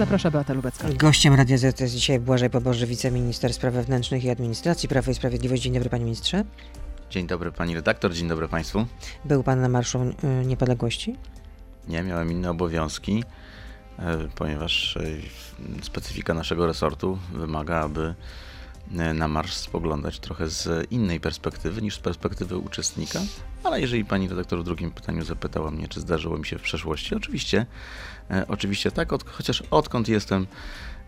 Zapraszam Beata Lubecka. Gościem Radia Z jest dzisiaj Błażej Poboży, wiceminister spraw wewnętrznych i administracji Prawo i Sprawiedliwość. Dzień dobry panie ministrze. Dzień dobry pani redaktor, dzień dobry państwu. Był pan na Marszu y, Niepodległości? Nie, miałem inne obowiązki, e, ponieważ e, specyfika naszego resortu wymaga, aby e, na marsz spoglądać trochę z innej perspektywy niż z perspektywy uczestnika. Ale jeżeli pani redaktor w drugim pytaniu zapytała mnie, czy zdarzyło mi się w przeszłości, oczywiście, oczywiście tak, od, chociaż odkąd jestem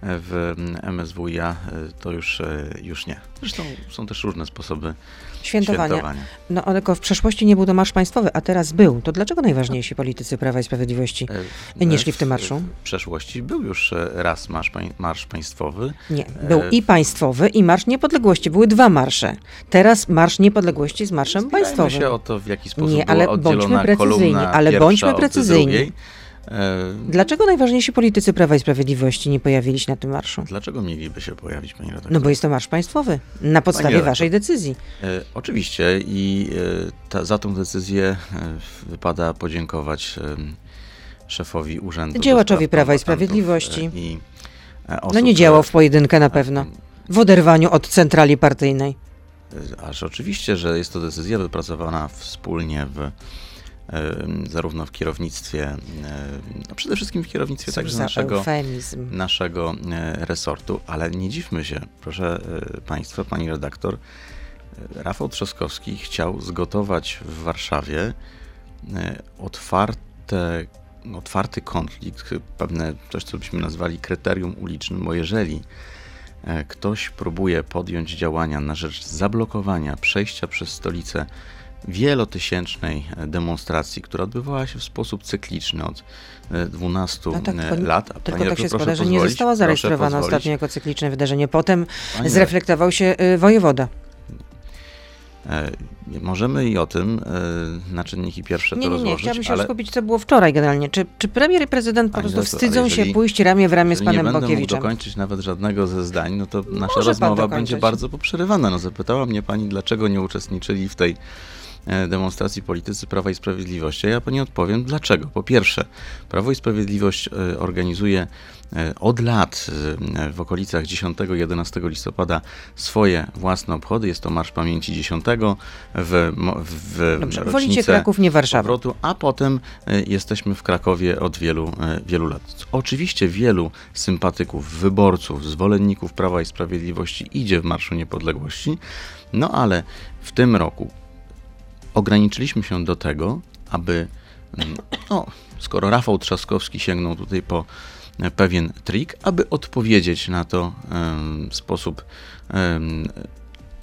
w MSWiA to już, już nie. Zresztą są też różne sposoby świętowania. świętowania. No ale w przeszłości nie był to marsz państwowy, a teraz był. To dlaczego najważniejsi politycy Prawa i Sprawiedliwości e, nie szli w tym marszu? W przeszłości był już e, raz marsz, marsz państwowy. Nie, był e, i państwowy i Marsz Niepodległości. Były dwa marsze. Teraz Marsz Niepodległości z marszem Zbierajmy państwowym. się o to, w jaki sposób nie, ale bądźmy precyzyjni, ale bądźmy precyzyjni. E, Dlaczego najważniejsi politycy Prawa i Sprawiedliwości nie pojawili się na tym marszu? Dlaczego mieliby się pojawić, pani redaktor? No bo jest to marsz państwowy, na podstawie waszej decyzji. E, oczywiście i e, ta, za tą decyzję wypada podziękować szefowi urzędu. Działaczowi Prawa i Sprawiedliwości. I, osób, no nie działał w pojedynkę na pewno, w oderwaniu od centrali partyjnej. Aż oczywiście, że jest to decyzja wypracowana wspólnie w zarówno w kierownictwie, no przede wszystkim w kierownictwie także naszego, naszego e, resortu, ale nie dziwmy się, proszę e, Państwa, Pani redaktor, e, Rafał Trzaskowski chciał zgotować w Warszawie otwarte, otwarty konflikt, pewne coś, co byśmy nazwali kryterium ulicznym, bo jeżeli ktoś próbuje podjąć działania na rzecz zablokowania przejścia przez stolicę wielotysięcznej demonstracji, która odbywała się w sposób cykliczny od 12 e, no tak, e, lat. A tylko tak się składa, że nie została zarejestrowana ostatnio jako cykliczne wydarzenie. Potem zreflektował się e, wojewoda. Możemy i o tym na czynniki pierwsze nie, to nie, rozłożyć. Nie, chciałabym się ale... skupić, co było wczoraj generalnie. Czy, czy premier i prezydent po prostu wstydzą jeżeli, się pójść ramię w ramię z panem nie Bokiewiczem? Nie dokończyć nawet żadnego ze zdań, no to nasza rozmowa będzie bardzo poprzerywana. No zapytała mnie pani, dlaczego nie uczestniczyli w tej E, demonstracji politycy Prawa i Sprawiedliwości. Ja pani odpowiem dlaczego. Po pierwsze, Prawo i Sprawiedliwość e, organizuje e, od lat w okolicach 10-11 listopada swoje własne obchody. Jest to Marsz Pamięci 10 w, w Dobrze, wolicie Kraków, nie Warszawa. Powrotu, a potem jesteśmy w Krakowie od wielu, wielu lat. Oczywiście wielu sympatyków, wyborców, zwolenników Prawa i Sprawiedliwości idzie w Marszu Niepodległości, no ale w tym roku ograniczyliśmy się do tego, aby, mm, no, skoro Rafał Trzaskowski sięgnął tutaj po e, pewien trik, aby odpowiedzieć na to w sposób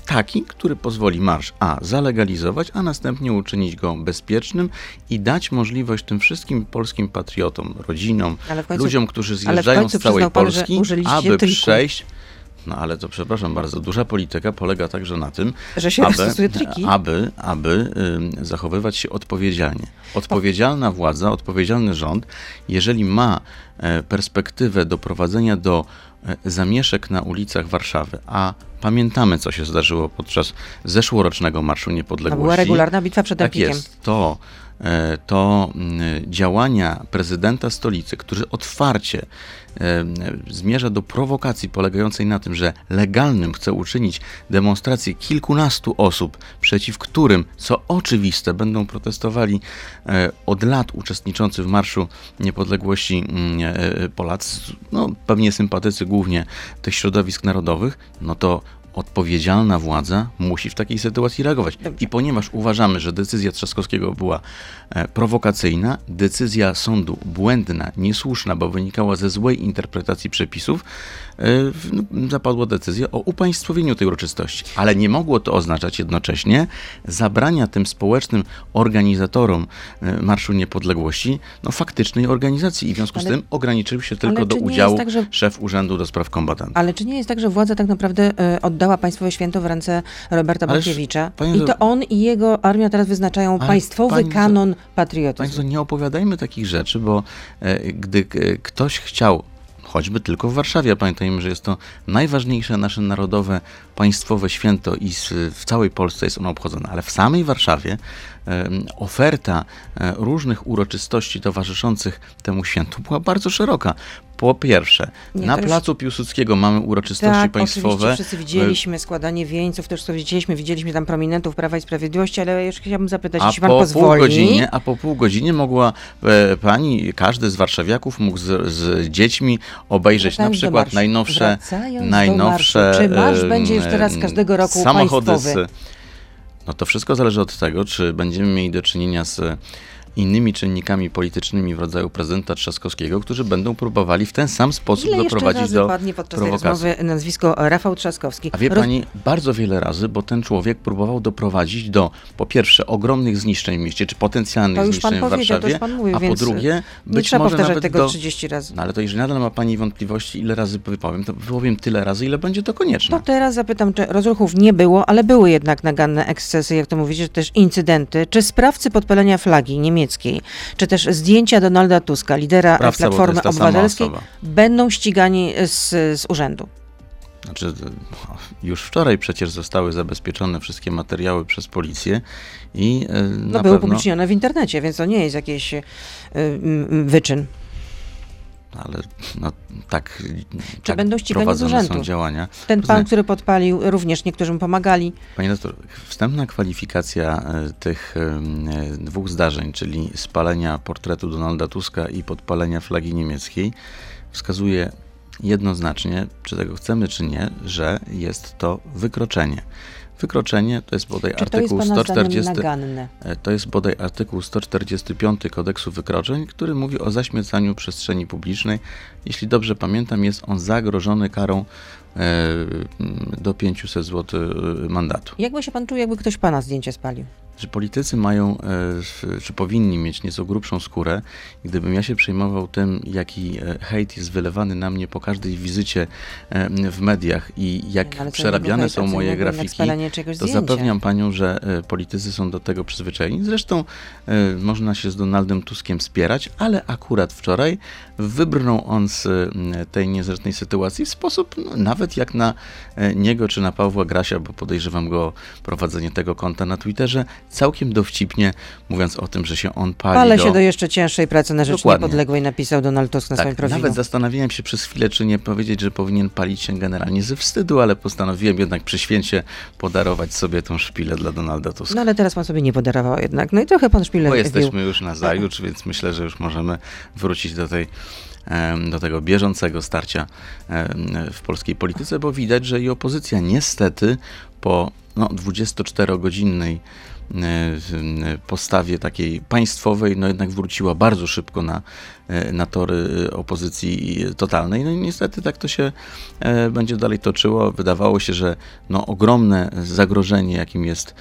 taki, który pozwoli marsz A zalegalizować, a następnie uczynić go bezpiecznym i dać możliwość tym wszystkim polskim patriotom, rodzinom, końcu, ludziom, którzy zjeżdżają z całej pan, Polski, aby triku. przejść no ale to przepraszam bardzo, duża polityka polega także na tym, że się aby, triki. aby, aby y, zachowywać się odpowiedzialnie. Odpowiedzialna władza, odpowiedzialny rząd, jeżeli ma e, perspektywę doprowadzenia do e, zamieszek na ulicach Warszawy, a pamiętamy, co się zdarzyło podczas zeszłorocznego Marszu Niepodległości. To była regularna bitwa przed tak jest, to to mm, działania prezydenta stolicy, który otwarcie e, zmierza do prowokacji polegającej na tym, że legalnym chce uczynić demonstrację kilkunastu osób, przeciw którym, co oczywiste, będą protestowali e, od lat uczestniczący w Marszu Niepodległości mm, Polacy, no pewnie sympatycy głównie tych środowisk narodowych, no to odpowiedzialna władza musi w takiej sytuacji reagować. I ponieważ uważamy, że decyzja Trzaskowskiego była e, prowokacyjna, decyzja sądu błędna, niesłuszna, bo wynikała ze złej interpretacji przepisów, zapadła decyzja o upaństwowieniu tej uroczystości. Ale nie mogło to oznaczać jednocześnie zabrania tym społecznym organizatorom e, Marszu Niepodległości no, faktycznej organizacji i w związku ale, z tym ograniczył się tylko do udziału tak, że... szef Urzędu do Spraw Kombatantów. Ale czy nie jest tak, że władza tak naprawdę oddała oddała państwowe święto w ręce Roberta Bąkiewicza. I to on i jego armia teraz wyznaczają państwowy kanon patriotyzmu. Państwo, nie opowiadajmy takich rzeczy, bo e, gdy e, ktoś chciał choćby tylko w Warszawie. Pamiętajmy, że jest to najważniejsze nasze narodowe, państwowe święto i w całej Polsce jest ono obchodzone, ale w samej Warszawie oferta e, różnych uroczystości towarzyszących temu świętu była bardzo szeroka. Po pierwsze, Nie, na placu już... Piłsudskiego mamy uroczystości tak, państwowe. wszyscy widzieliśmy składanie wieńców, też to widzieliśmy, widzieliśmy tam prominentów Prawa i Sprawiedliwości, ale jeszcze chciałabym zapytać, a jeśli pan po pozwoli. Pół godzinie, a po pół godziny mogła e, pani, każdy z warszawiaków mógł z, z dziećmi obejrzeć no tak, na przykład najnowsze, najnowsze Czy marsz będzie już teraz każdego roku samochody państwowy? Z, no to wszystko zależy od tego, czy będziemy mieli do czynienia z innymi czynnikami politycznymi w rodzaju prezydenta Trzaskowskiego, którzy będą próbowali w ten sam sposób Ile doprowadzić razy do padnie podczas prowokacji. tej rozmowy nazwisko Rafał Trzaskowski. A wie Roz... pani, bardzo wiele razy, bo ten człowiek próbował doprowadzić do, po pierwsze, ogromnych zniszczeń w mieście, czy potencjalnych zniszczeń w Warszawie, mówił, a po drugie, być nie może nawet tego do... 30 razy. No ale to jeżeli nadal ma pani wątpliwości, ile razy wypowiem, to wypowiem tyle razy, ile będzie to konieczne. To teraz zapytam, czy rozruchów nie było, ale były jednak naganne ekscesy, jak to mówicie, też incydenty. Czy sprawcy podpalenia flagi niemieckiej, czy też zdjęcia Donalda Tuska, lidera Sprawca, Platformy Obywatelskiej, będą ścigani z, z urzędu. Znaczy, już wczoraj przecież zostały zabezpieczone wszystkie materiały przez policję i e, no, były pewno... upublicznione w internecie, więc to nie jest jakiś y, wyczyn ale no, tak, Czy tak będą ścigani z urzędu? są działania. Ten pan, który podpalił, również niektórzy mu pomagali. Panie doktor, wstępna kwalifikacja e, tych e, dwóch zdarzeń, czyli spalenia portretu Donalda Tuska i podpalenia flagi niemieckiej, wskazuje jednoznacznie, czy tego chcemy, czy nie, że jest to wykroczenie. Wykroczenie to jest bodaj Czy artykuł to jest 140. E, to jest bodaj artykuł 145 kodeksu wykroczeń, który mówi o zaśmiecaniu przestrzeni publicznej. Jeśli dobrze pamiętam, jest on zagrożony karą e, do 500 zł e, mandatu. Jakby się pan czuł, jakby ktoś pana zdjęcie spalił? Że politycy mają, e, czy powinni mieć nieco grubszą skórę. Gdybym ja się przejmował tym, jaki e, hejt jest wylewany na mnie po każdej wizycie e, w mediach i jak no, przerabiane są moje grafiki, to zapewniam panią, że politycy są do tego przyzwyczajeni. Zresztą można się z Donaldem Tuskiem spierać, ale akurat wczoraj wybrnął on z tej niezręcznej sytuacji w sposób no, nawet jak na niego czy na Pawła Grasia, bo podejrzewam go o prowadzenie tego konta na Twitterze, całkiem dowcipnie, mówiąc o tym, że się on pali. Ale do... się do jeszcze cięższej pracy na rzecz Dokładnie. niepodległej napisał Donald Tusk na tak, swoim profilu. Nawet zastanawiałem się przez chwilę, czy nie powiedzieć, że powinien palić się generalnie ze wstydu, ale postanowiłem jednak przy święcie podarować sobie tą szpilę dla Donalda Tuska. No ale teraz pan sobie nie podarował jednak. No i trochę pan szpilę Bo jesteśmy już na zajutrz, więc myślę, że już możemy wrócić do tej do tego bieżącego starcia w polskiej polityce, bo widać, że i opozycja niestety po no, 24-godzinnej E, postawie takiej państwowej, no jednak wróciła bardzo szybko na, e, na tory opozycji totalnej. No i niestety tak to się e, będzie dalej toczyło. Wydawało się, że no, ogromne zagrożenie, jakim jest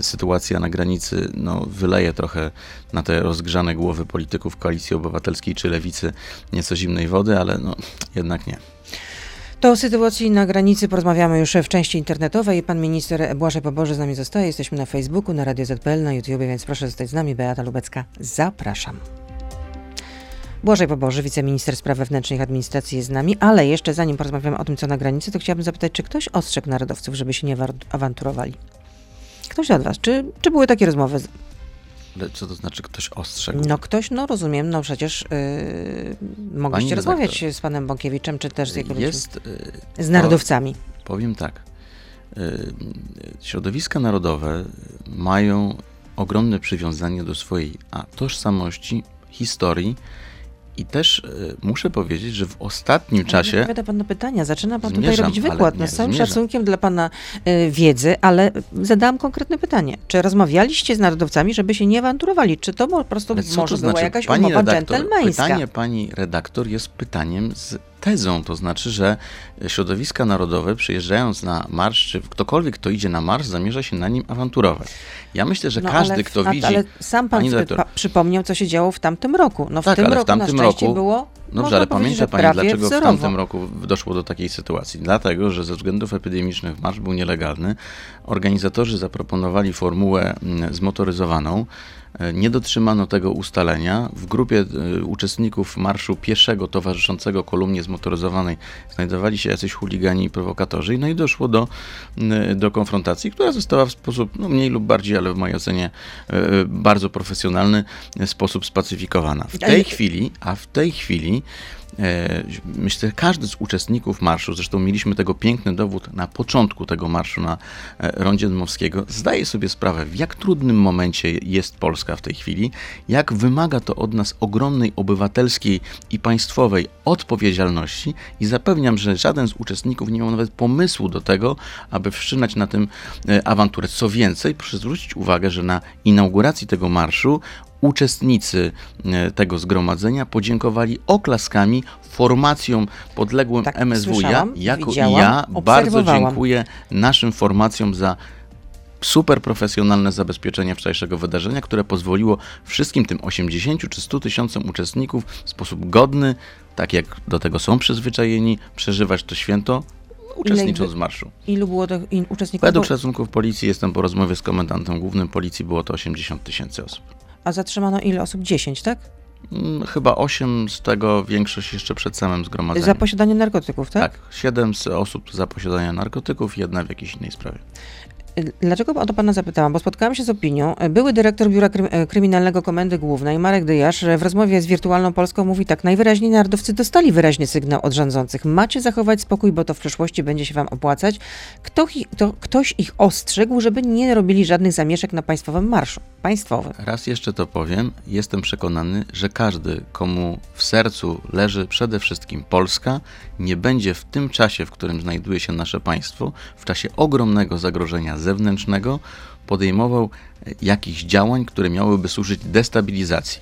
sytuacja na granicy, no, wyleje trochę na te rozgrzane głowy polityków Koalicji Obywatelskiej czy Lewicy nieco zimnej wody, ale no, jednak nie. To o sytuacji na granicy porozmawiamy już w części internetowej. Pan minister Błażej Poboże z nami zostaje. Jesteśmy na Facebooku, na Radio ZPL, na YouTube, więc proszę zostać z nami. Beata Lubecka, zapraszam. Błażej Poboży, wiceminister spraw wewnętrznych administracji jest z nami, ale jeszcze zanim porozmawiamy o tym, co na granicy, to chciałabym zapytać, czy ktoś ostrzegł narodowców, żeby się nie awanturowali? Ktoś od was? Czy, czy były takie rozmowy co to znaczy ktoś ostrzegł? No ktoś, no rozumiem, no przecież yy, mogliście rozmawiać z panem Bąkiewiczem, czy też z jego Jest, yy, z narodowcami. powiem tak. Yy, środowiska narodowe mają ogromne przywiązanie do swojej a, tożsamości, historii, i też y, muszę powiedzieć, że w ostatnim czasie. Odpowiada pan na pytania, zaczyna pan zmierzam, tutaj robić wykład. Nie, no, z całym zmierzam. szacunkiem dla pana y, wiedzy, ale zadałam konkretne pytanie. Czy rozmawialiście z narodowcami, żeby się nie awanturowali? Czy to po prostu może to znaczy? była jakaś pani umowa redaktor, dżentelmeńska? Pytanie pani redaktor jest pytaniem z tezą, to znaczy, że środowiska narodowe przyjeżdżając na marsz, czy ktokolwiek, kto idzie na marsz, zamierza się na nim awanturować. Ja myślę, że no, każdy, ale, kto widzi... Ale sam pan przypomniał, co się działo w tamtym roku. No w tak, tym ale roku w tamtym roku było... Dobrze, ale pamięta Pani, dlaczego wzorowo. w tamtym roku doszło do takiej sytuacji? Dlatego, że ze względów epidemicznych marsz był nielegalny. Organizatorzy zaproponowali formułę mm, zmotoryzowaną, nie dotrzymano tego ustalenia. W grupie e, uczestników marszu pieszego towarzyszącego kolumnie zmotoryzowanej znajdowali się jacyś chuligani i prowokatorzy, no i doszło do, do konfrontacji, która została w sposób no, mniej lub bardziej, ale w mojej ocenie e, bardzo profesjonalny sposób spacyfikowana. W tej chwili, a w tej chwili e, myślę, że każdy z uczestników marszu, zresztą mieliśmy tego piękny dowód na początku tego marszu na e, Rondzie Dmowskiego, zdaje sobie sprawę, w jak trudnym momencie jest Polska w tej chwili, jak wymaga to od nas ogromnej obywatelskiej i państwowej odpowiedzialności i zapewniam, że żaden z uczestników nie miał nawet pomysłu do tego, aby wszczynać na tym e, awanturę. Co więcej, proszę zwrócić uwagę, że na inauguracji tego marszu uczestnicy e, tego zgromadzenia podziękowali oklaskami formacjom podległym Tak, słyszałam, Jako i widziałam, ja bardzo dziękuję naszym formacjom za super profesjonalne zabezpieczenie wczorajszego wydarzenia, które pozwoliło wszystkim tym 80 czy 100 tysiącom uczestników w sposób godny, tak jak do tego są przyzwyczajeni, przeżywać to święto, uczestnicząc w marszu. Ilu było tych uczestników? Według szacunków policji, jestem po rozmowie z komendantem głównym policji, było to 80 tysięcy osób. A zatrzymano ile osób? 10, tak? Mm, Chyba 8 z tego, większość jeszcze przed samym zgromadzeniem. Za posiadanie narkotyków, tak? tak, 7 z osób za posiadanie narkotyków, jedna w jakiejś innej sprawie. Dlaczego o to pana zapytałam? Bo spotkałam się z opinią. Były dyrektor Biura e, Kryminalnego Komendy Głównej, Marek Dyjasz, w rozmowie z Wirtualną Polską mówi tak. Najwyraźniej narodowcy dostali wyraźny sygnał od rządzących. Macie zachować spokój, bo to w przyszłości będzie się wam opłacać. Kto, to, ktoś ich ostrzegł, żeby nie robili żadnych zamieszek na państwowym marszu. Raz jeszcze to powiem, jestem przekonany, że każdy, komu w sercu leży przede wszystkim Polska, nie będzie w tym czasie, w którym znajduje się nasze państwo, w czasie ogromnego zagrożenia zewnętrznego, podejmował e, jakichś działań, które miałyby służyć destabilizacji.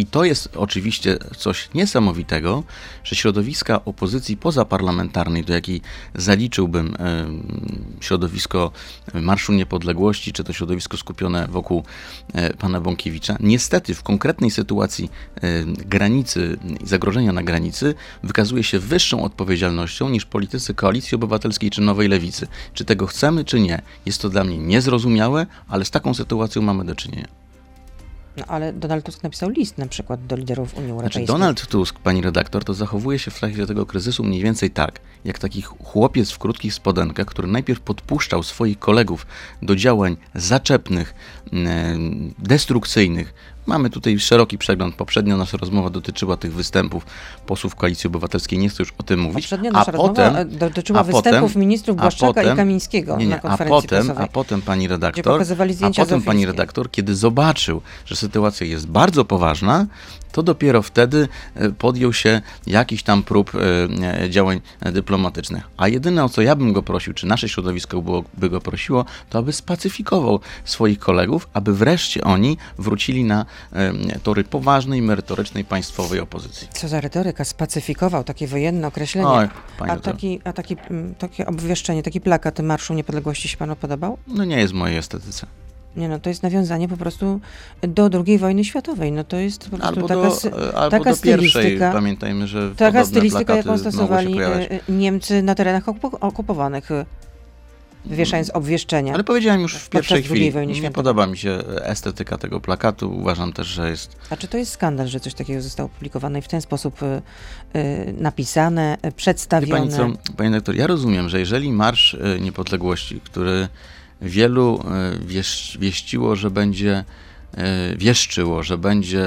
I to jest oczywiście coś niesamowitego, że środowiska opozycji pozaparlamentarnej, do jakiej zaliczyłbym środowisko Marszu Niepodległości, czy to środowisko skupione wokół e, pana Bąkiewicza, niestety w konkretnej sytuacji e, granicy zagrożenia na granicy wykazuje się wyższą odpowiedzialnością niż politycy Koalicji Obywatelskiej czy Nowej Lewicy. Czy tego chcemy, czy nie? Jest to dla mnie niezrozumiałe, ale z taką sytuacją mamy do czynienia. No, ale Donald Tusk napisał list na przykład do liderów Unii Europejskiej. Znaczy Donald Tusk, pani redaktor, to zachowuje się w trakcie tego kryzysu mniej więcej tak, jak taki chłopiec w krótkich spodenkach, który najpierw podpuszczał swoich kolegów do działań zaczepnych, em, destrukcyjnych. Mamy tutaj szeroki przegląd. Poprzednio nasza rozmowa dotyczyła tych występów posłów Koalicji Obywatelskiej. Nie chcę już o tym mówić. Poprzednio a nasza potem, rozmowa e, dotyczyła a występów potem- ministrów a Błaszczaka potem- i Kamińskiego nie, nie, na a konferencji potem, prasowej. a potem pani redaktor, a potem pani redaktor, kiedy zobaczył, że sytuacja jest bardzo poważna, to dopiero wtedy e, podjął się jakichś tam prób e, e, działań dyplomatycznych. A jedyne o co ja bym go prosił, czy nasze środowisko by go prosiło, to aby spacyfikował swoich kolegów, aby wreszcie oni wrócili na tory poważnej, merytorycznej, państwowej opozycji. Co za retoryka, spacyfikował takie wojenne określenie. Oj, A taki, a taki, mm, takie obwieszczenie, taki plakat Marszu Niepodległości się panu podobał? No nie jest w mojej estetyce. Nie no, to jest nawiązanie po prostu do II wojny światowej. No to jest po prostu Albo, taka, do, e, albo taka do pierwszej. stylistyka. Pamiętajmy, że taka stylistyka, jaką stosowali e, e, Niemcy na terenach okup- okupowanych, wieszając obwieszczenia. Ale powiedziałem już w pierwszej chwili, wojny nie podoba mi się estetyka tego plakatu. Uważam też, że jest A czy to jest skandal, że coś takiego zostało opublikowane i w ten sposób e, napisane, Wie przedstawione? pani co, panie doktor, ja rozumiem, że jeżeli Marsz Niepodległości, który wielu e, wiesz, wieściło, że będzie e, wieszczyło, że będzie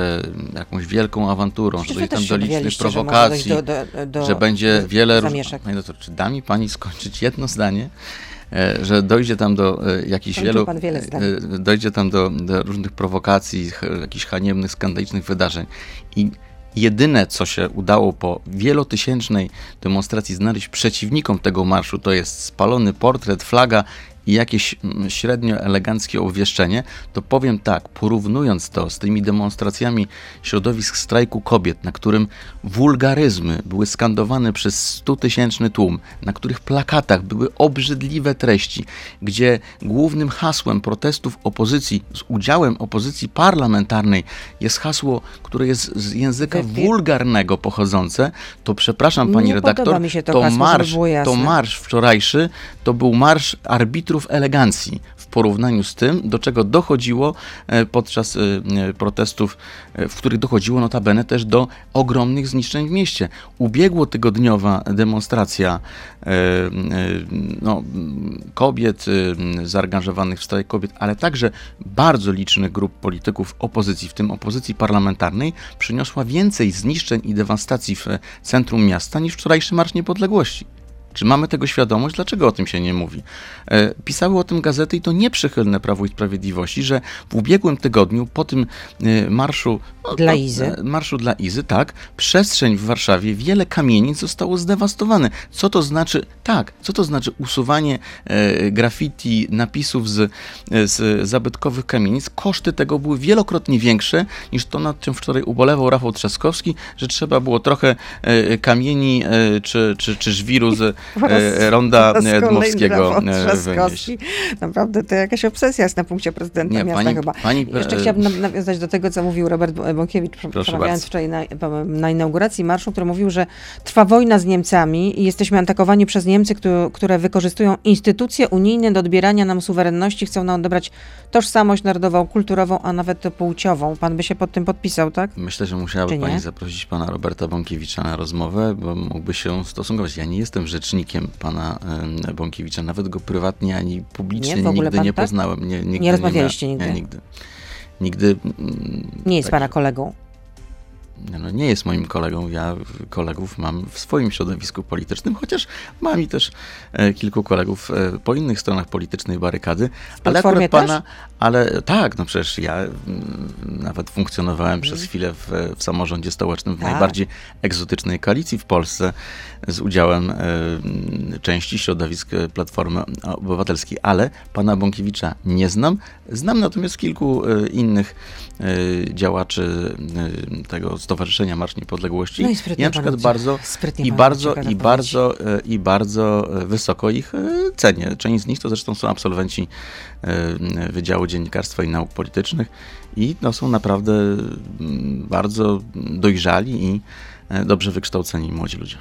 jakąś wielką awanturą, że dojdzie tam do licznych obawialiście, że prowokacji, do, do, do, że będzie wiele różnych... Panie doktor, czy da mi pani skończyć jedno zdanie? E, Że dojdzie tam do jakichś wielu, pan wiele zdań. dojdzie tam do, do różnych prowokacji, ch- jakichś haniebnych, skandalicznych wydarzeń. I jedyne, co się udało po wielotysięcznej demonstracji znaleźć przeciwnikom tego marszu, to jest spalony portret, flaga i jakieś mm, średnio eleganckie obwieszczenie, to powiem tak, porównując to z tymi demonstracjami środowisk strajku kobiet, na którym wulgaryzmy były skandowane przez stutysięczny tłum, na których plakatach były obrzydliwe treści, gdzie głównym hasłem protestów opozycji z udziałem opozycji parlamentarnej jest hasło, które jest z języka wulgarnego pochodzące, to przepraszam pani Nie redaktor, to to hasło, marsz, to marsz wczorajszy to był marsz arbitrów elegancji w porównaniu z tym, do czego dochodziło e, podczas e, protestów, w których dochodziło notabene też do ogromnych zniszczeń w mieście. Ubiegłotygodniowa demonstracja no, kobiet zaangażowanych w strajk kobiet, ale także bardzo licznych grup polityków opozycji, w tym opozycji parlamentarnej, przyniosła więcej zniszczeń i dewastacji w centrum miasta niż wczorajszy Marsz Niepodległości. Czy mamy tego świadomość? Dlaczego o tym się nie mówi? E, pisały o tym gazety i to nieprzychylne Prawu i Sprawiedliwości, że w ubiegłym tygodniu po tym e, marszu no, dla Izy. E, marszu dla Izy, tak, przestrzeń w Warszawie, wiele kamienic zostało zdewastowane. Co to znaczy? Tak, co to znaczy usuwanie graffiti, napisów z, z zabytkowych kamienic? Koszty tego były wielokrotnie większe niż to, nad czym wczoraj ubolewał Rafał Trzaskowski, że trzeba było trochę kamieni czy, czy, czy żwiru z E, ronda Dmowskiego e, wynieść. Naprawdę to jakaś obsesja jest na punkcie prezydenta Nie, miasta pani, chyba. Pani, Jeszcze e, chciałabym nawiązać do tego, co mówił Robert Bąkiewicz, przemawiając wczoraj na, na, inauguracji marszu, który mówił, że trwa wojna z Niemcami i jesteśmy atakowani przez Niemcy, które, które wykorzystują instytucje unijne do odbierania nam suwerenności, chcą nam odebrać tożsamość narodową, kulturową, a nawet płciową. Pan by się pod tym podpisał, tak? Myślę, że musiałaby pani zaprosić pana Roberta Bąkiewicza na rozmowę, bo mógłby się stosunkować. Ja nie jestem rzecznikiem pana Bąkiewicza, nawet go prywatnie ani publicznie nie, nigdy nie tak? poznałem. Nie, nigdy nie rozmawialiście nie nigdy? Nie, nigdy. Nigdy. Nie jest tak, pana kolegą no, nie jest moim kolegą. Ja kolegów mam w swoim środowisku politycznym, chociaż mam i też e, kilku kolegów e, po innych stronach politycznej barykady. ale akurat pana, ale tak, no przecież ja m, nawet funkcjonowałem przez mhm. chwilę w, w samorządzie stołecznym w tak. najbardziej egzotycznej koalicji w Polsce z udziałem e, części środowisk Platformy Obywatelskiej, ale pana Bąkiewicza nie znam. Znam natomiast kilku e, innych e, działaczy e, tego Stowarzyszenia Marsz Niepodległości. No i, I na przykład bardzo i bardzo i bardzo i bardzo wysoko ich cenię. Część z nich to zresztą są absolwenci Wydziału Dziennikarstwa i Nauk Politycznych i no, są naprawdę mm, bardzo dojrzali i dobrze wykształceni młodzi ludzie.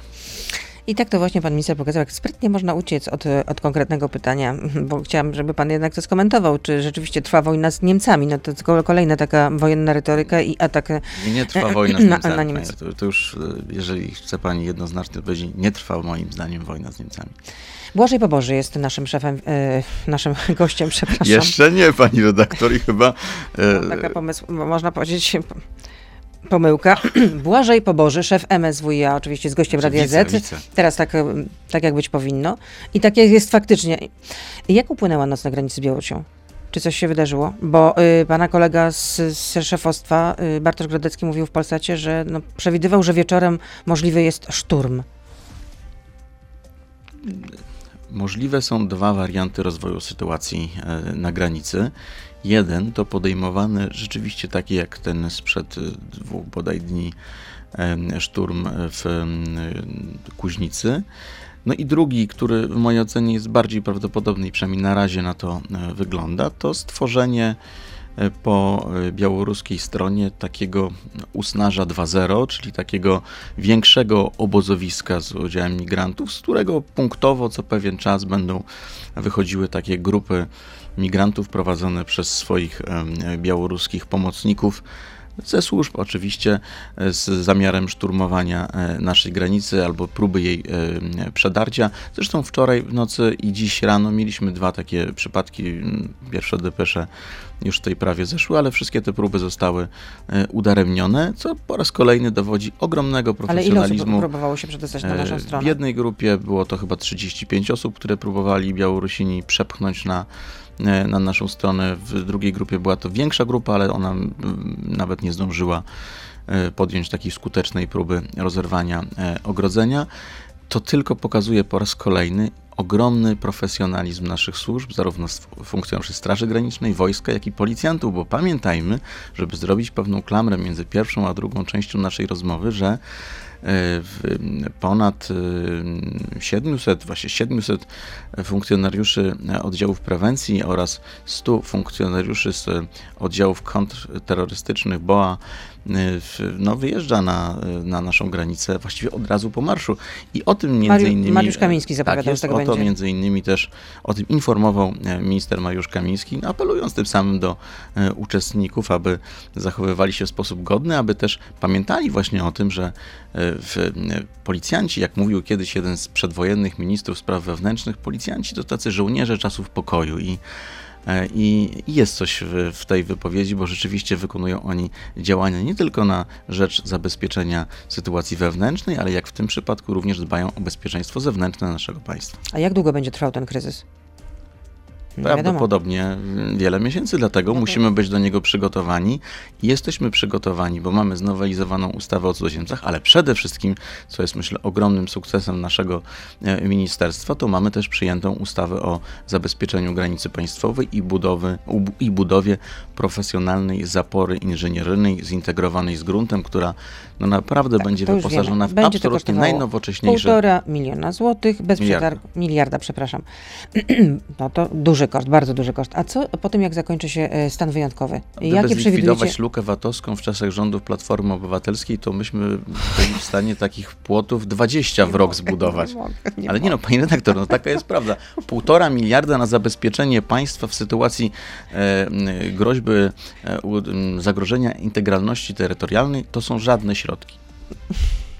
I tak to właśnie pan minister pokazał, jak sprytnie można uciec od, od konkretnego pytania, bo chciałam, żeby pan jednak to skomentował, czy rzeczywiście trwa wojna z Niemcami. No to kolejna taka wojenna retoryka i atak Nie trwa wojna z Niemcami. Na, na to, to, już, jeżeli chce pani jednoznacznie odpowiedzieć, nie trwa moim zdaniem wojna z Niemcami. Błażej Poboży jest naszym szefem, e, naszym gościem, przepraszam. Jeszcze nie, pani redaktor i chyba... E, no, taka pomysł, można powiedzieć pomyłka. Błażej Poboży, szef MSWiA, oczywiście z gościem Radia Z. Teraz tak, tak jak być powinno. I tak jest faktycznie. Jak upłynęła noc na granicy z Białorusią? Czy coś się wydarzyło? Bo y, pana kolega z, z szefostwa, y, Bartosz Grodecki, mówił w Polsacie, że no, przewidywał, że wieczorem możliwy jest szturm. Możliwe są dwa warianty rozwoju sytuacji y, na granicy. Jeden to podejmowany rzeczywiście taki jak ten sprzed dwóch bodaj dni szturm w Kuźnicy. No i drugi, który w mojej ocenie jest bardziej prawdopodobny i przynajmniej na razie na to e, wygląda, to stworzenie po e, białoruskiej stronie takiego usnaża 2.0, czyli takiego większego obozowiska z udziałem migrantów, z którego punktowo co pewien czas będą wychodziły takie grupy migrantów prowadzone przez swoich białoruskich pomocników ze służb oczywiście e, z zamiarem szturmowania e, naszej granicy albo próby jej e, przedarcia. Zresztą wczoraj w nocy i dziś rano mieliśmy dwa takie przypadki. Pierwsze depesze już tej prawie zeszły, ale wszystkie te próby zostały udaremnione, co po raz kolejny dowodzi ogromnego profesjonalizmu. Ale ile osób próbowało się przedostać na naszą stronę? W jednej grupie było to chyba 35 osób, które próbowali Białorusini przepchnąć na na naszą stronę. W drugiej grupie była to większa grupa, ale ona nawet nie zdążyła e, podjąć takiej skutecznej próby rozerwania e, ogrodzenia. To tylko pokazuje po raz kolejny ogromny profesjonalizm naszych służb, zarówno funkcjonariuszy Straży Granicznej, wojska, jak i policjantów, bo pamiętajmy, żeby zrobić pewną klamrę między pierwszą a drugą częścią naszej rozmowy, że ponad 700, właśnie 700 funkcjonariuszy oddziałów prewencji oraz 100 funkcjonariuszy z oddziałów kontrterrorystycznych BOA no, wyjeżdża na, na naszą granicę właściwie od razu po marszu. I o tym między Mariusz, innymi... Mariusz Kamiński zapowiadał, tak jest, tak o będzie. to między innymi też, o tym informował e, minister Mariusz Kamiński, no, apelując tym samym do e, uczestników, aby zachowywali się w sposób godny, aby też pamiętali właśnie o tym, że e, policjanci, jak mówił kiedyś jeden z przedwojennych ministrów spraw wewnętrznych, policjanci to tacy żołnierze czasów pokoju i E, I jest coś w, tej wypowiedzi, bo rzeczywiście wykonują oni działania nie tylko na rzecz zabezpieczenia sytuacji wewnętrznej, ale jak w tym przypadku również dbają o bezpieczeństwo zewnętrzne naszego państwa. A jak długo będzie trwał ten kryzys? Nie Prawdopodobnie wiadomo. wiele miesięcy, dlatego no musimy być do niego przygotowani i jesteśmy przygotowani, bo mamy znowelizowaną ustawę o cudzoziemcach, ale przede wszystkim, co jest myślę ogromnym sukcesem naszego e, ministerstwa, to mamy też przyjętą ustawę o zabezpieczeniu granicy państwowej i, budowy, i budowie profesjonalnej zapory inżynieryjnej zintegrowanej z gruntem, która no naprawdę tak, będzie wyposażona w będzie absolutnie najnowocześniejsze... Półtora miliona złotych, bez miliarda. przetargu, miliarda, przepraszam. no to duży koszt, bardzo duży koszt. A co po tym, jak zakończy się e, stan wyjątkowy? Gdyby Jakie zlikwidować lukę VAT-owską w czasach rządów Platformy Obywatelskiej, to myśmy byli w stanie takich płotów 20 w rok zbudować. Nie mogę, nie Ale nie no, panie redaktor, no taka jest prawda. Półtora miliarda na zabezpieczenie państwa w sytuacji e, groźby e, zagrożenia integralności terytorialnej to są żadne środki.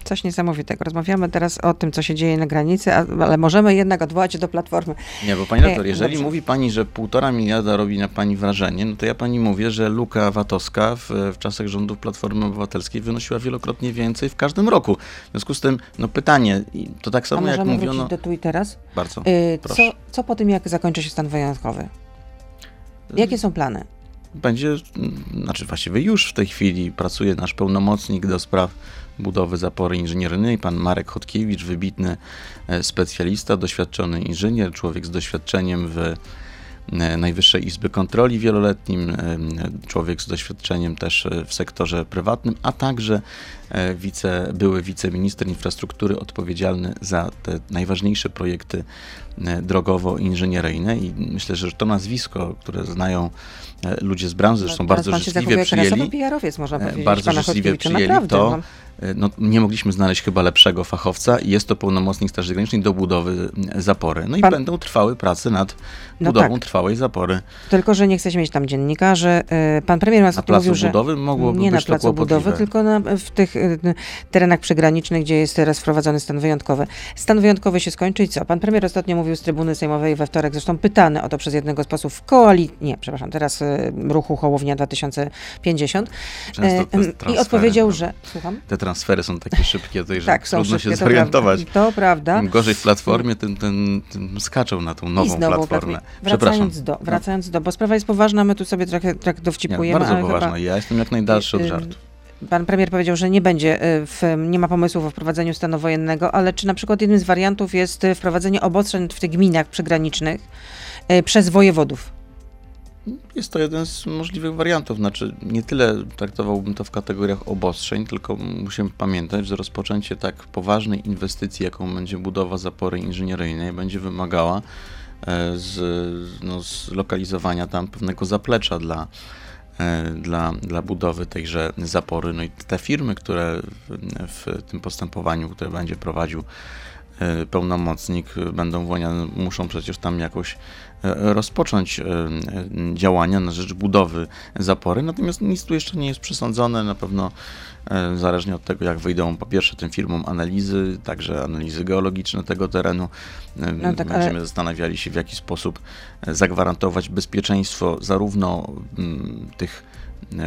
Coś niesamowitego. Rozmawiamy teraz o tym, co się dzieje na granicy, ale możemy jednak odwołać się do Platformy. Nie, bo pani doktor, jeżeli Dobrze. mówi pani, że półtora miliarda robi na pani wrażenie, no to ja pani mówię, że luka VAT-owska w, w czasach rządów Platformy Obywatelskiej wynosiła wielokrotnie więcej w każdym roku. W związku z tym, no pytanie, to tak samo jak mówiono... do tu i teraz? Bardzo, yy, co, co po tym, jak zakończy się stan wyjątkowy? Jakie są plany? będzie, znaczy właściwie już w tej chwili pracuje nasz pełnomocnik do spraw budowy zapory inżynieryjnej, pan Marek Chodkiewicz, wybitny e, specjalista, doświadczony inżynier, człowiek z doświadczeniem w e, Najwyższej Izby Kontroli wieloletnim, e, człowiek z doświadczeniem też w sektorze prywatnym, a także wice, były wiceminister infrastruktury odpowiedzialny za te najważniejsze projekty drogowo-inżynieryjne i myślę, że to nazwisko, które znają ludzie z branży, zresztą no, bardzo życzliwie przyjęli, można powiedzieć, bardzo życzliwie przyjęli to, no no, nie mogliśmy znaleźć chyba lepszego fachowca i jest to pełnomocnik Straży Granicznej do budowy zapory. No i Pan... będą trwały prace nad no budową tak. trwałej zapory. Tylko, że nie chcecie mieć tam dziennikarzy. Pan premier na placu mówił, budowy mogłoby nie być na placu budowy, tylko na, w tych terenach przygranicznych, gdzie jest teraz wprowadzony stan wyjątkowy. Stan wyjątkowy się skończy i co? Pan premier ostatnio mówił z trybuny sejmowej we wtorek, zresztą pytany o to przez jednego z posłów w koalicji, nie, przepraszam, teraz y, ruchu Hołownia 2050 i odpowiedział, no. że, słucham? Te transfery są takie szybkie, tutaj, że tak, trudno szybkie, się zorientować. To prawda. to prawda. Im gorzej w platformie, tym, tym, tym skaczą na tą nową platformę. Wracając do, wracając do, bo sprawa jest poważna, my tu sobie trochę, trochę dowcipujemy. Nie, bardzo poważna. Chyba, ja jestem jak najdalszy od żartu. Pan premier powiedział, że nie będzie, y, w, nie ma pomysłów o wprowadzeniu stanu wojennego, ale czy na przykład jednym z wariantów jest wprowadzenie obostrzeń w tych gminach przygranicznych y, przez wojewodów? Jest to jeden z możliwych wariantów. Znaczy, nie tyle traktowałbym to w kategoriach obostrzeń, tylko musimy pamiętać, że rozpoczęcie tak poważnej inwestycji, jaką będzie budowa zapory inżynieryjnej, będzie wymagała e, z, no, zlokalizowania tam pewnego zaplecza dla, dla, dla budowy tejże zapory. No i te firmy, które w, tym postępowaniu, które będzie prowadził e, pełnomocnik, będą włoniane, muszą przecież tam jakoś E, rozpocząć e, działania na rzecz budowy zapory, natomiast nic tu jeszcze nie jest przesądzone, na pewno e, zależnie od tego, jak wyjdą po pierwsze tym firmom analizy, także analizy geologiczne tego terenu, no tak, będziemy ale... zastanawiali się, w jaki sposób zagwarantować bezpieczeństwo zarówno tych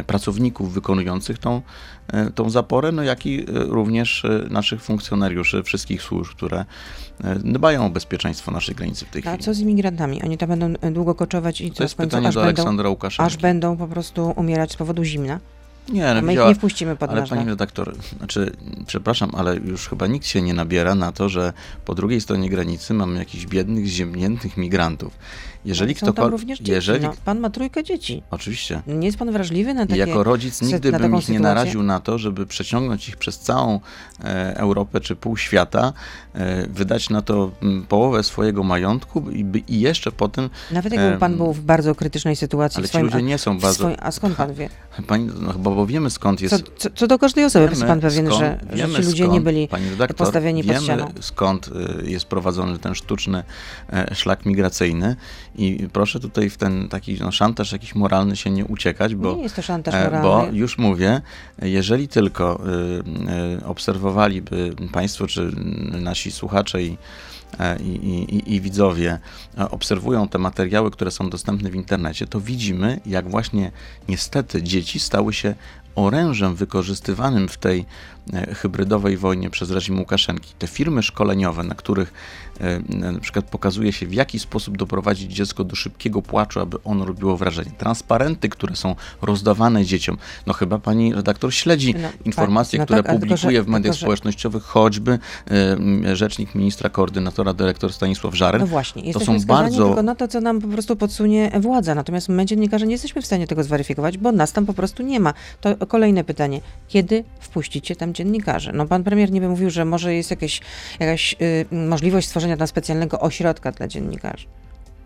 pracowników wykonujących tą, e, tą zaporę, no jak i e, również e, naszych funkcjonariuszy wszystkich służb, które dbają o bezpieczeństwo naszej granicy w tej chwili. A co z imigrantami? Oni tam będą długo koczować i to jest pytanie do Aleksandra Łukaszenki. Aż będą po prostu umierać z powodu zimna? Nie, a my ich nie wpuścimy pod Ale nasz pani redaktor, znaczy, przepraszam, ale już chyba nikt się nie nabiera na to, że po drugiej stronie granicy mamy jakichś biednych, ziemniętych migrantów. Jeżeli tam również dzieci. Jeżeli. No, pan ma trójkę dzieci. Oczywiście. Nie jest pan wrażliwy na takie... jako rodzic nigdy bym ich nie naraził na to, żeby przeciągnąć ich przez całą e, Europę czy pół świata, e, wydać na to połowę swojego majątku i, by- i jeszcze potem. Nawet jakby pan em, był w bardzo krytycznej sytuacji Ale w ci swoim... ludzie nie są bardzo. swoim, a skąd pan wie? Pani, no chyba bo wiemy skąd jest. Co, co, co do każdej osoby, jest pan pewien, skąd- że, że ci ludzie skąd, nie byli pani redaktor, postawieni pod wiemy ścianą. skąd y, jest prowadzony ten sztuczny e, szlak migracyjny i proszę tutaj w ten taki no, szantaż jakiś moralny się nie uciekać, bo, nie jest to szantaż e, moralny. bo już mówię, jeżeli tylko y, y, obserwowaliby państwo czy nasi słuchacze i e, i, i, i widzowie e, obserwują te materiały, które są dostępne w internecie, to widzimy, jak właśnie niestety dzieci stały się orężem wykorzystywanym w tej e, hybrydowej wojnie przez reżim Łukaszenki. Te firmy szkoleniowe, na których e, na przykład pokazuje się, w jaki sposób doprowadzić dziecko do szybkiego płaczu, aby ono robiło wrażenie. Transparenty, które są rozdawane dzieciom. No chyba pani redaktor śledzi No, informacje, tak, no które tak, tylko, publikuje że- w mediach tylko, że- społecznościowych, choćby m, rzecznik ministra koordynatora, dyrektor Stanisław Żaryn. No właśnie, to są bardzo tylko na to, co nam po prostu podsunie władza. Natomiast my, dziennikarze, nie jesteśmy w stanie tego zweryfikować, bo nas tam po prostu nie ma. To kolejne pytanie. Kiedy wpuścicie tam dziennikarzy? No pan premier niby mówił, że może jest jakieś, jakaś y, możliwość stworzenia tam specjalnego ośrodka dla dziennikarzy.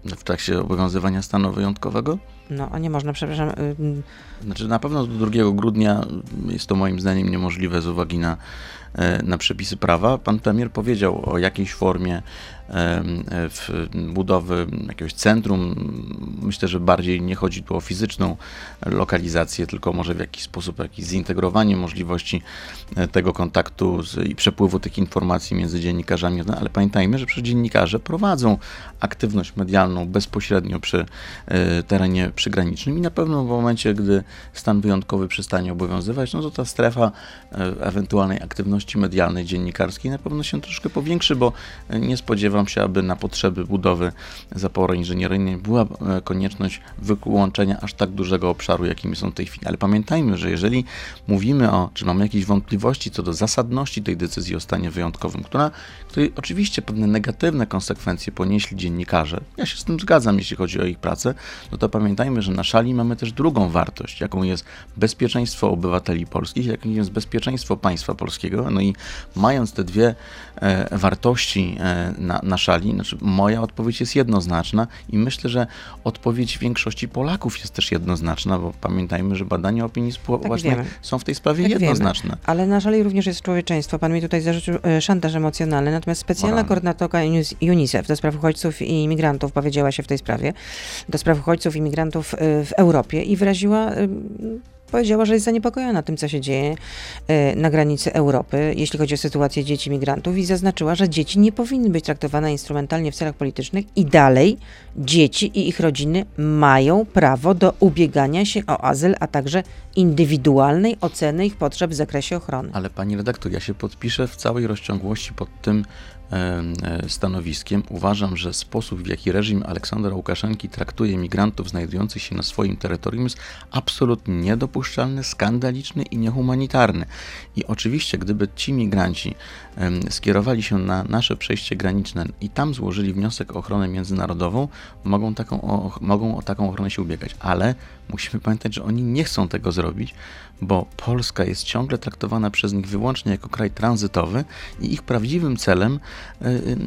w trakcie obowiązywania stanu wyjątkowego. No, a nie można, przepraszam, y, y, Znaczy na pewno do 2 grudnia jest to moim zdaniem niemożliwe z uwagi na, e, na przepisy prawa. Pan premier powiedział o jakiejś formie budowy jakiegoś centrum. Myślę, że bardziej nie chodzi tu o fizyczną lokalizację, tylko może w jakiś sposób jakieś zintegrowanie możliwości e, tego kontaktu z, i przepływu tych informacji między dziennikarzami. No, ale pamiętajmy, że przecież dziennikarze prowadzą aktywność medialną bezpośrednio przy e, terenie przygranicznym i na pewno w momencie, gdy stan wyjątkowy przestanie obowiązywać, no to ta strefa e, ewentualnej aktywności medialnej, dziennikarskiej na pewno się troszkę powiększy, bo e, nie spodziewam się, aby na potrzeby budowy zapory inżynieryjnej była e, konieczność wyłączenia aż tak dużego obszaru, jakimi są w tej chwili. Ale pamiętajmy, że jeżeli mówimy o, czy mamy jakieś wątpliwości co do zasadności tej decyzji o stanie wyjątkowym, która, której oczywiście pewne negatywne konsekwencje ponieśli dziennikarze, ja się z tym zgadzam, jeśli chodzi o ich pracę, no to pamiętajmy, że na szali mamy też drugą wartość, jaką jest bezpieczeństwo obywateli polskich, jakim jest bezpieczeństwo państwa polskiego. No i mając te dwie e, wartości e, na, na szali, znaczy moja odpowiedź jest jednoznaczna i myślę, że odpowiedź większości Polaków jest też jednoznaczna, bo pamiętajmy, że badania opinii społecznej wiemy. są w tej sprawie Tak wiemy. jednoznaczne. Ale na szali również jest człowieczeństwo. Pan mi tutaj zarzucił e, szantaż emocjonalny, natomiast specjalna koordynatorka UNICEF do spraw uchodźców i imigrantów powiedziała się w tej sprawie, do spraw uchodźców i imigrantów e, w Europie i wyraziła, e, powiedziała, że jest zaniepokojona tym, co się dzieje e, na granicy Europy, jeśli chodzi o sytuację dzieci migrantów i zaznaczyła, że dzieci nie powinny być traktowane instrumentalnie w celach politycznych i dalej dzieci i ich rodziny mają prawo do ubiegania się o azyl, a także indywidualnej oceny ich potrzeb w zakresie ochrony. Ale pani redaktor, ja się podpiszę w całej rozciągłości pod tym stanowiskiem. Uważam, że sposób, w jaki reżim Aleksandra Łukaszenki traktuje migrantów znajdujących się na swoim terytorium jest absolutnie niedopuszczalny, skandaliczny i niehumanitarny. I oczywiście, gdyby ci migranci skierowali się na nasze przejście graniczne i tam złożyli wniosek o ochronę międzynarodową, mogą, taką, mogą o taką ochronę się ubiegać. Ale musimy pamiętać, że oni nie chcą tego zrobić, bo Polska jest ciągle traktowana przez nich wyłącznie jako kraj tranzytowy i ich prawdziwym celem y,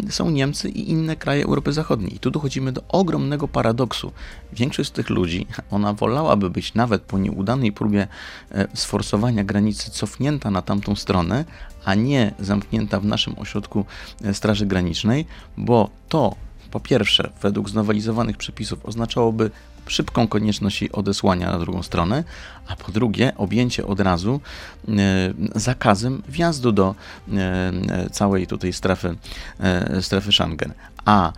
y, są Niemcy i inne kraje Europy Zachodniej. I tu dochodzimy do ogromnego paradoksu. Większość z tych ludzi, ona wolałaby być nawet po nieudanej próbie e, sforsowania granicy cofnięta na tamtą stronę, a nie zamknięta w naszym ośrodku Straży Granicznej, bo to po pierwsze, według znowelizowanych przepisów oznaczałoby szybką konieczność odesłania na drugą stronę, a po drugie objęcie od razu e, zakazem wjazdu do e, e, całej tutaj strefy, strefy Schengen. A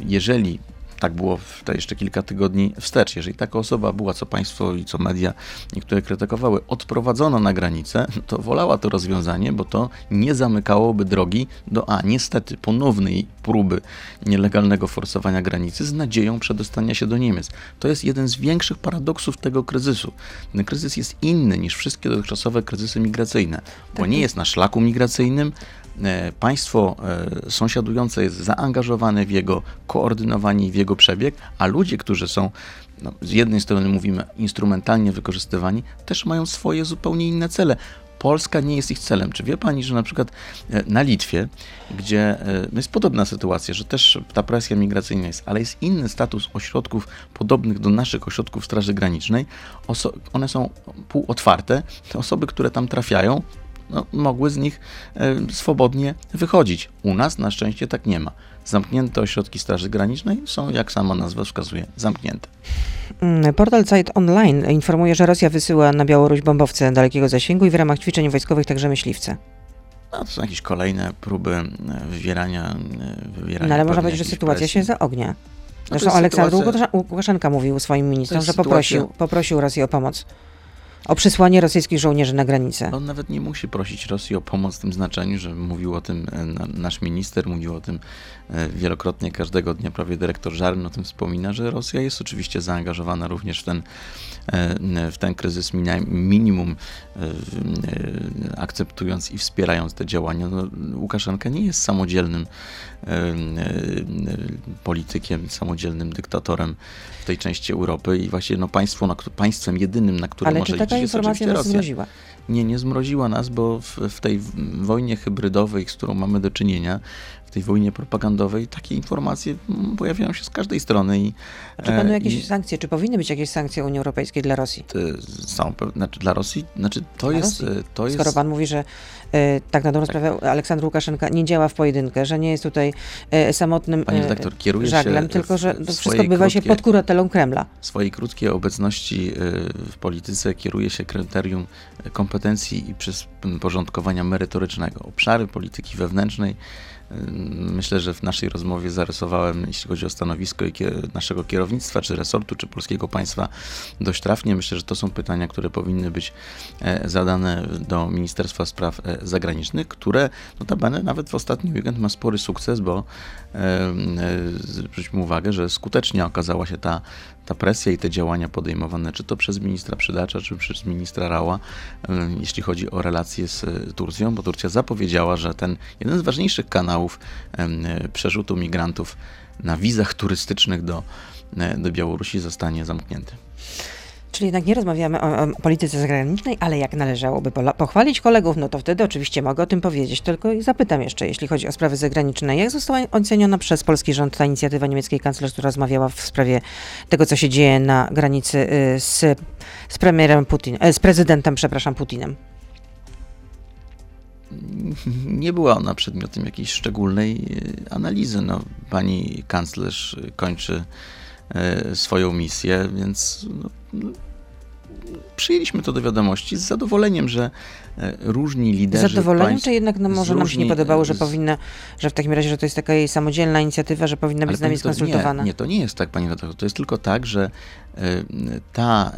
jeżeli tak było jeszcze kilka tygodni wstecz. Jeżeli taka osoba była, co państwo i co media niektóre krytykowały, odprowadzona na granicę, to wolała to rozwiązanie, bo to nie zamykałoby drogi do A, niestety, ponownej próby nielegalnego forsowania granicy z nadzieją przedostania się do Niemiec. To jest jeden z większych paradoksów tego kryzysu. Ten kryzys jest inny niż wszystkie dotychczasowe kryzysy migracyjne, bo nie jest na szlaku migracyjnym, państwo e, sąsiadujące jest zaangażowane w jego koordynowanie w jego przebieg, a ludzie, którzy są no, z jednej strony mówimy instrumentalnie wykorzystywani, też mają swoje zupełnie inne cele. Polska nie jest ich celem. Czy wie pani, że na przykład e, na Litwie, gdzie jest podobna sytuacja, że też ta presja migracyjna jest, ale jest inny status ośrodków podobnych do naszych ośrodków Straży Granicznej, one są półotwarte, te osoby, które tam trafiają, no, mogły z nich e, swobodnie wychodzić. U nas na szczęście tak nie ma. Zamknięte ośrodki Straży Granicznej są, jak sama nazwa wskazuje, zamknięte. Mm, portal Site Online informuje, że Rosja wysyła na Białoruś bombowce dalekiego zasięgu i w ramach ćwiczeń wojskowych także myśliwce. No, to są jakieś kolejne próby e, wywierania. E, wywierania no ale można powiedzieć, że sytuacja presji. się zaognia. No Zresztą no Aleksandr sytuacja... Łukaszenka mówił swoim ministrom, że poprosił, sytuacja... poprosił Rosję o pomoc o przysłanie rosyjskich żołnierzy na granicę. On nawet nie musi prosić Rosji o pomoc w tym znaczeniu, że mówił o tym e, nasz minister, mówił o tym e, wielokrotnie każdego dnia, prawie dyrektor Żaryn o tym wspomina, że Rosja jest oczywiście zaangażowana również w ten, e, w ten kryzys minimum, akceptując i wspierając te działania. No, Łukaszenka nie jest samodzielnym politykiem, samodzielnym dyktatorem w tej części Europy i właśnie no, państwo, na, państwem jedynym, na którym Ale może czy taka informacja nas zmroziła? Nie, nie zmroziła nas, bo w, w tej wojnie hybrydowej, z którą mamy do czynienia, w tej wojnie propagandowej takie informacje mm, pojawiają się z każdej strony. I, czy będą jakieś i, sankcje? Czy powinny być jakieś sankcje Unii Europejskiej dla Rosji? Są, znaczy dla Rosji? Znaczy to dla jest, Rosji? to jest... Skoro pan mówi, że e, tak na dobrą tak. sprawę Aleksandr Łukaszenka nie działa w pojedynkę, że nie jest tutaj e, samotnym Panie redaktor, kieruje żaglem, tylko że to wszystko odbywa się pod kuratelą Kremla. W swojej krótkiej obecności w polityce kieruje się kryterium kompetencji i porządkowania merytorycznego. Obszary polityki wewnętrznej Myślę, że w naszej rozmowie zarysowałem, jeśli chodzi o stanowisko naszego kierownictwa, czy resortu, czy polskiego państwa, dość trafnie. Myślę, że to są pytania, które powinny być e, zadane do Ministerstwa Spraw e, Zagranicznych, które notabene nawet w ostatni weekend ma spory sukces, bo zwróćmy uwagę, że skutecznie okazała się ta ta presja i te działania podejmowane, czy to przez ministra Przydacza, czy przez ministra Rała, jeśli chodzi o relacje z e, Turcją, bo Turcja zapowiedziała, że ten jeden z ważniejszych kanałów przerzutu migrantów na wizach turystycznych do, e, do Białorusi zostanie zamknięty. Czyli jednak nie rozmawiamy o, o, polityce zagranicznej, ale jak należałoby pochwalić kolegów, no to wtedy oczywiście mogę o tym powiedzieć. Tylko zapytam jeszcze, jeśli chodzi o sprawy zagraniczne, jak została oceniona przez polski rząd ta inicjatywa niemieckiej kanclerz, która rozmawiała w sprawie tego, co się dzieje na granicy y, z, z premierem Putin, y, z prezydentem, przepraszam, Putinem? nie była ona przedmiotem jakiejś szczególnej y, analizy. No, pani kanclerz kończy swoją misję, więc no, przyjęliśmy to do wiadomości z zadowoleniem, że e, różni liderzy. Z zadowoleniem, państw, czy jednak no, może nam się nie podobało, że powinna, że w takim razie, że to jest taka jej samodzielna inicjatywa, że powinna być z nami skonsultowana? Nie, nie, to nie jest tak, pani redaktor. To jest tylko tak, że e, ta,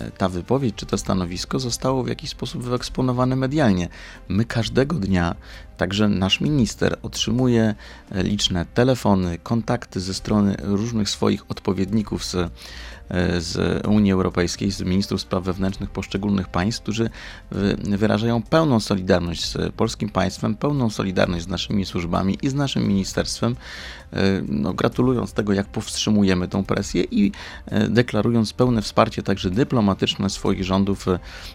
e, ta wypowiedź czy to stanowisko zostało w jakiś sposób wyeksponowane medialnie. My każdego dnia, także nasz minister otrzymuje liczne telefony, kontakty ze strony różnych swoich odpowiedników z E, z Unii Europejskiej, z ministrów spraw wewnętrznych poszczególnych państw, którzy wyrażają pełną solidarność z polskim państwem, pełną solidarność z naszymi służbami i z naszym ministerstwem, e, no, gratulując tego, jak powstrzymujemy tą presję i e, deklarując pełne wsparcie także dyplomatyczne swoich rządów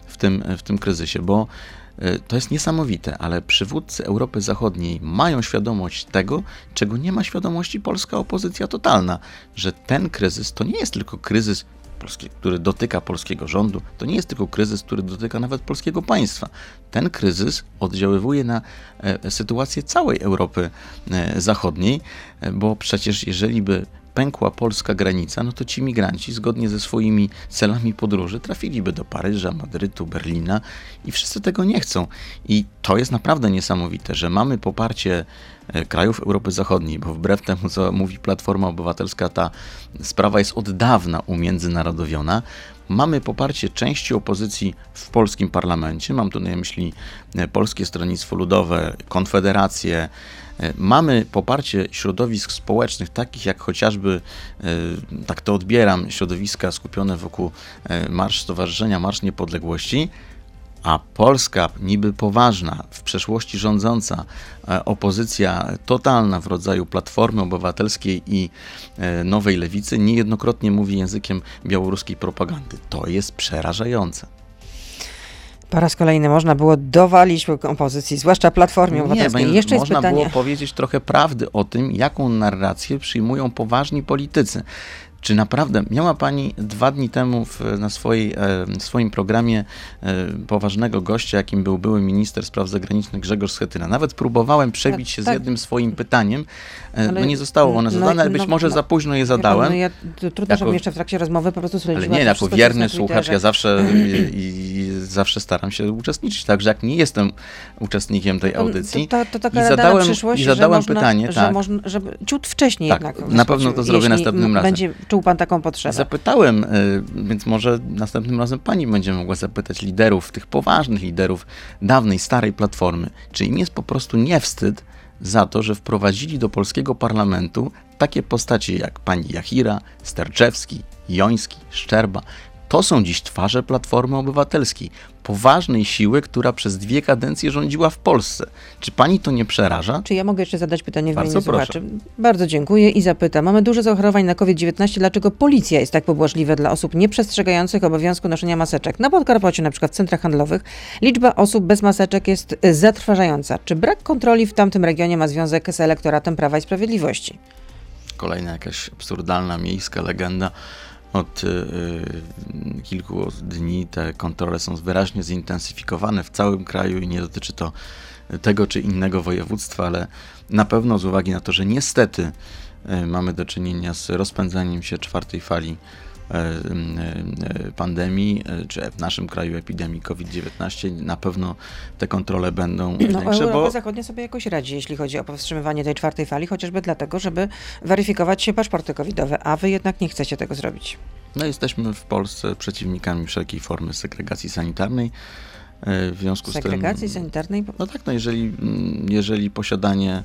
w tym, w tym kryzysie, bo E, to jest niesamowite, ale przywódcy Europy Zachodniej mają świadomość tego, czego nie ma świadomości polska opozycja totalna, że ten kryzys to nie jest tylko kryzys który dotyka polskiego rządu, to nie jest tylko kryzys, który dotyka nawet polskiego państwa. Ten kryzys oddziaływuje na e, sytuację całej Europy e, Zachodniej, bo przecież jeżeli by pękła polska granica, no to ci migranci zgodnie ze swoimi celami podróży trafiliby do Paryża, Madrytu, Berlina i wszyscy tego nie chcą. I to jest naprawdę niesamowite, że mamy poparcie e, krajów Europy Zachodniej, bo wbrew temu, co mówi Platforma Obywatelska, ta sprawa jest od dawna umiędzynarodowiona. Mamy poparcie części opozycji w polskim parlamencie, mam tu na myśli e, Polskie Stronnictwo Ludowe, Konfederację, mamy poparcie środowisk społecznych, takich jak chociażby, e, tak to odbieram, środowiska skupione wokół e, Marsz Stowarzyszenia Marsz Niepodległości, a Polska, niby poważna, w przeszłości rządząca, opozycja totalna w rodzaju Platformy Obywatelskiej i Nowej Lewicy, niejednokrotnie mówi językiem białoruskiej propagandy. To jest przerażające. Po raz kolejny można było dowalić opozycji, zwłaszcza Platformie Obywatelskiej. Nie, Jeszcze można było powiedzieć trochę prawdy o tym, jaką narrację przyjmują poważni politycy. Czy naprawdę miała Pani dwa dni temu w, na swojej, e, swoim programie e, poważnego gościa, jakim był były minister spraw zagranicznych Grzegorz Schetyna? Nawet próbowałem przebić się tak. z jednym swoim pytaniem, e, ale, no nie zostało one no, zadane, no, ale być no, może no, za późno je zadałem. No ja, trudno, jako, żebym jeszcze w trakcie rozmowy po prostu Ale nie, jako wierny słuchacz, ja zawsze, i, i, zawsze staram się uczestniczyć, także jak nie jestem uczestnikiem tej audycji. To, to, to taka I zadałem, i zadałem można, pytanie, że tak. Można, żeby ciut wcześniej tak, jednak. Na pewno to zrobię następnym razem. Będzie czuł pan taką potrzebę? Zapytałem, y, więc może następnym razem pani będzie mogła zapytać liderów, tych poważnych liderów dawnej, starej platformy, czy im jest po prostu nie wstyd za to, że wprowadzili do polskiego parlamentu takie postacie jak pani Jachira, Sterczewski, Joński, Szczerba, to są dziś twarze Platformy Obywatelskiej, poważnej siły, która przez dwie kadencje rządziła w Polsce. Czy pani to nie przeraża? Czy ja mogę jeszcze zadać pytanie w Bardzo imieniu proszę. słuchaczy? Bardzo dziękuję i zapytam. Mamy dużo zachorowań na COVID-19. Dlaczego policja jest tak pobłażliwa dla osób nieprzestrzegających obowiązku noszenia maseczek? Na Podkarpaciu, na przykład w centrach handlowych, liczba osób bez maseczek jest zatrważająca. Czy brak kontroli w tamtym regionie ma związek z elektoratem Prawa i Sprawiedliwości? Kolejna jakaś absurdalna miejska legenda od y, y, kilku dni te kontrole są wyraźnie zintensyfikowane w całym kraju i nie dotyczy to tego czy innego województwa, ale na pewno z uwagi na to, że niestety y, mamy do czynienia z rozpędzaniem się czwartej fali pandemii, e, czy w naszym kraju epidemii COVID-19, na pewno te kontrole będą no, większe. Europa bo... Zachodnia sobie jakoś radzi, jeśli chodzi o powstrzymywanie tej czwartej fali, chociażby dlatego, żeby weryfikować się paszporty covidowe, a wy jednak nie chcecie tego zrobić. No jesteśmy w Polsce przeciwnikami wszelkiej formy segregacji sanitarnej. W związku segregacji z tym... Segregacji sanitarnej? No tak, no jeżeli, jeżeli posiadanie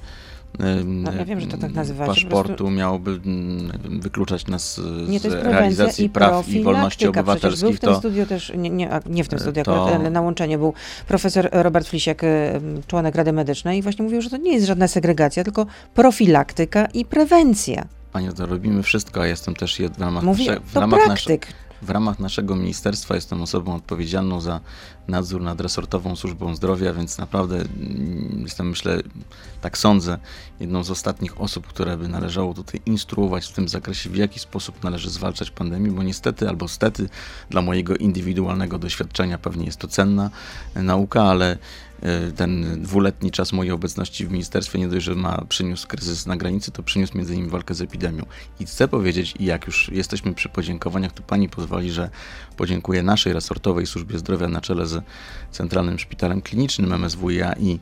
no, ja wiem, że to tak. Paszportu prostu... miałoby mm, wykluczać nas z nie, realizacji i praw i wolności obywatelskich. Był w tym studiu też, nie, nie, nie w tym studiu, to... ale na łączenie był profesor Robert Flisiek, członek Rady Medycznej i właśnie mówił, że to nie jest żadna segregacja, tylko profilaktyka i prewencja. Panie, to robimy wszystko, a jestem też w ramach, Mówię, nasze, w ramach. Nasze, w ramach naszego ministerstwa jestem osobą odpowiedzialną za nadzór nad resortową służbą zdrowia, więc naprawdę mm, jestem, myślę, tak sądzę, jedną z ostatnich osób, które by należało tutaj instruować w tym zakresie, w jaki sposób należy zwalczać pandemię, bo niestety albo stety dla mojego indywidualnego doświadczenia pewnie jest to cenna nauka, ale E, ten dwuletni czas mojej obecności w ministerstwie nie dość, że ma przyniósł kryzys na granicy, to przyniósł między innymi walkę z epidemią. I chcę powiedzieć, i jak już jesteśmy przy podziękowaniach, to pani pozwoli, że podziękuję naszej resortowej służbie zdrowia na czele z Centralnym Szpitalem Klinicznym MSWiA i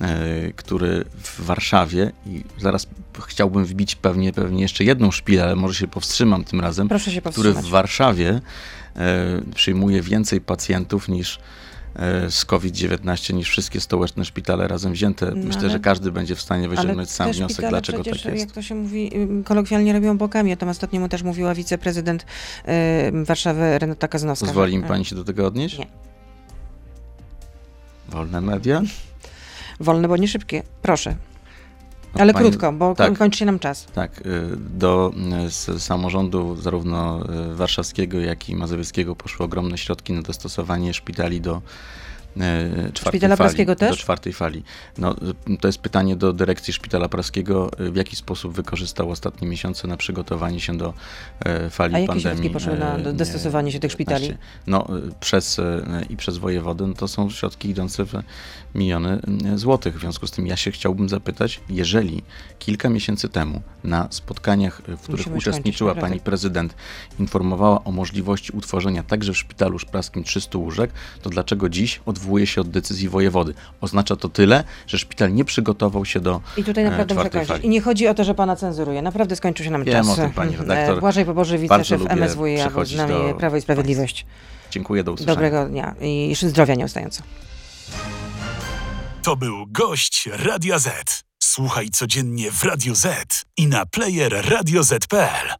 e, który w Warszawie i zaraz chciałbym wbić pewnie, pewnie jeszcze jedną szpilę, ale może się powstrzymam tym razem, Proszę się który w Warszawie e, przyjmuje więcej pacjentów niż E, z COVID-19 niż wszystkie stołeczne szpitale razem wzięte. No Myślę, że każdy będzie w stanie wyciągnąć sam wniosek, dlaczego przecież, tak jest. Jak to się mówi, kolokwialnie robią bokami. O tym ostatniemu też mówiła wiceprezydent y, Warszawy Renata Kazanowska. Pozwoli mi pani się do tego odnieść? Nie. Wolne media? Wolne, bo nie szybkie. Proszę. Ale Pani, krótko, bo tak, kończy się nam czas. Tak, y, do y, samorządu zarówno y, warszawskiego, jak i mazowieckiego poszły ogromne środki na dostosowanie szpitali do czwartej Szpitala fali. Praskiego też? Do czwartej fali. No, to jest pytanie do dyrekcji Szpitala Praskiego, w jaki sposób wykorzystał ostatnie miesiące na przygotowanie się do fali A jakie pandemii. środki poszły na do- dostosowanie się tych szpitali? No, przez i przez wojewodę no to są środki idące w miliony e, złotych. W związku z tym ja się chciałbym zapytać, jeżeli kilka miesięcy temu na spotkaniach, w których Musimy uczestniczyła pani naprawdę. prezydent, informowała o możliwości utworzenia także w szpitalu szpraskim 300 łóżek, to dlaczego dziś odwołuje się od decyzji wojewody? Oznacza to tyle, że szpital nie przygotował się do I tutaj e, naprawdę muszę kończyć. I nie chodzi o to, że pana cenzuruje. Naprawdę skończył się nam Wiem czas. o tym, pani E, redaktor. Błażej Poboży, wiceszef MSWiA, z nami do Prawo i Sprawiedliwość. Dziękuję, do usłyszenia. Dobrego dnia i zdrowia nieustająco. To był gość Radia Z. Słuchaj codziennie w Radio Z i na player radioz.pl.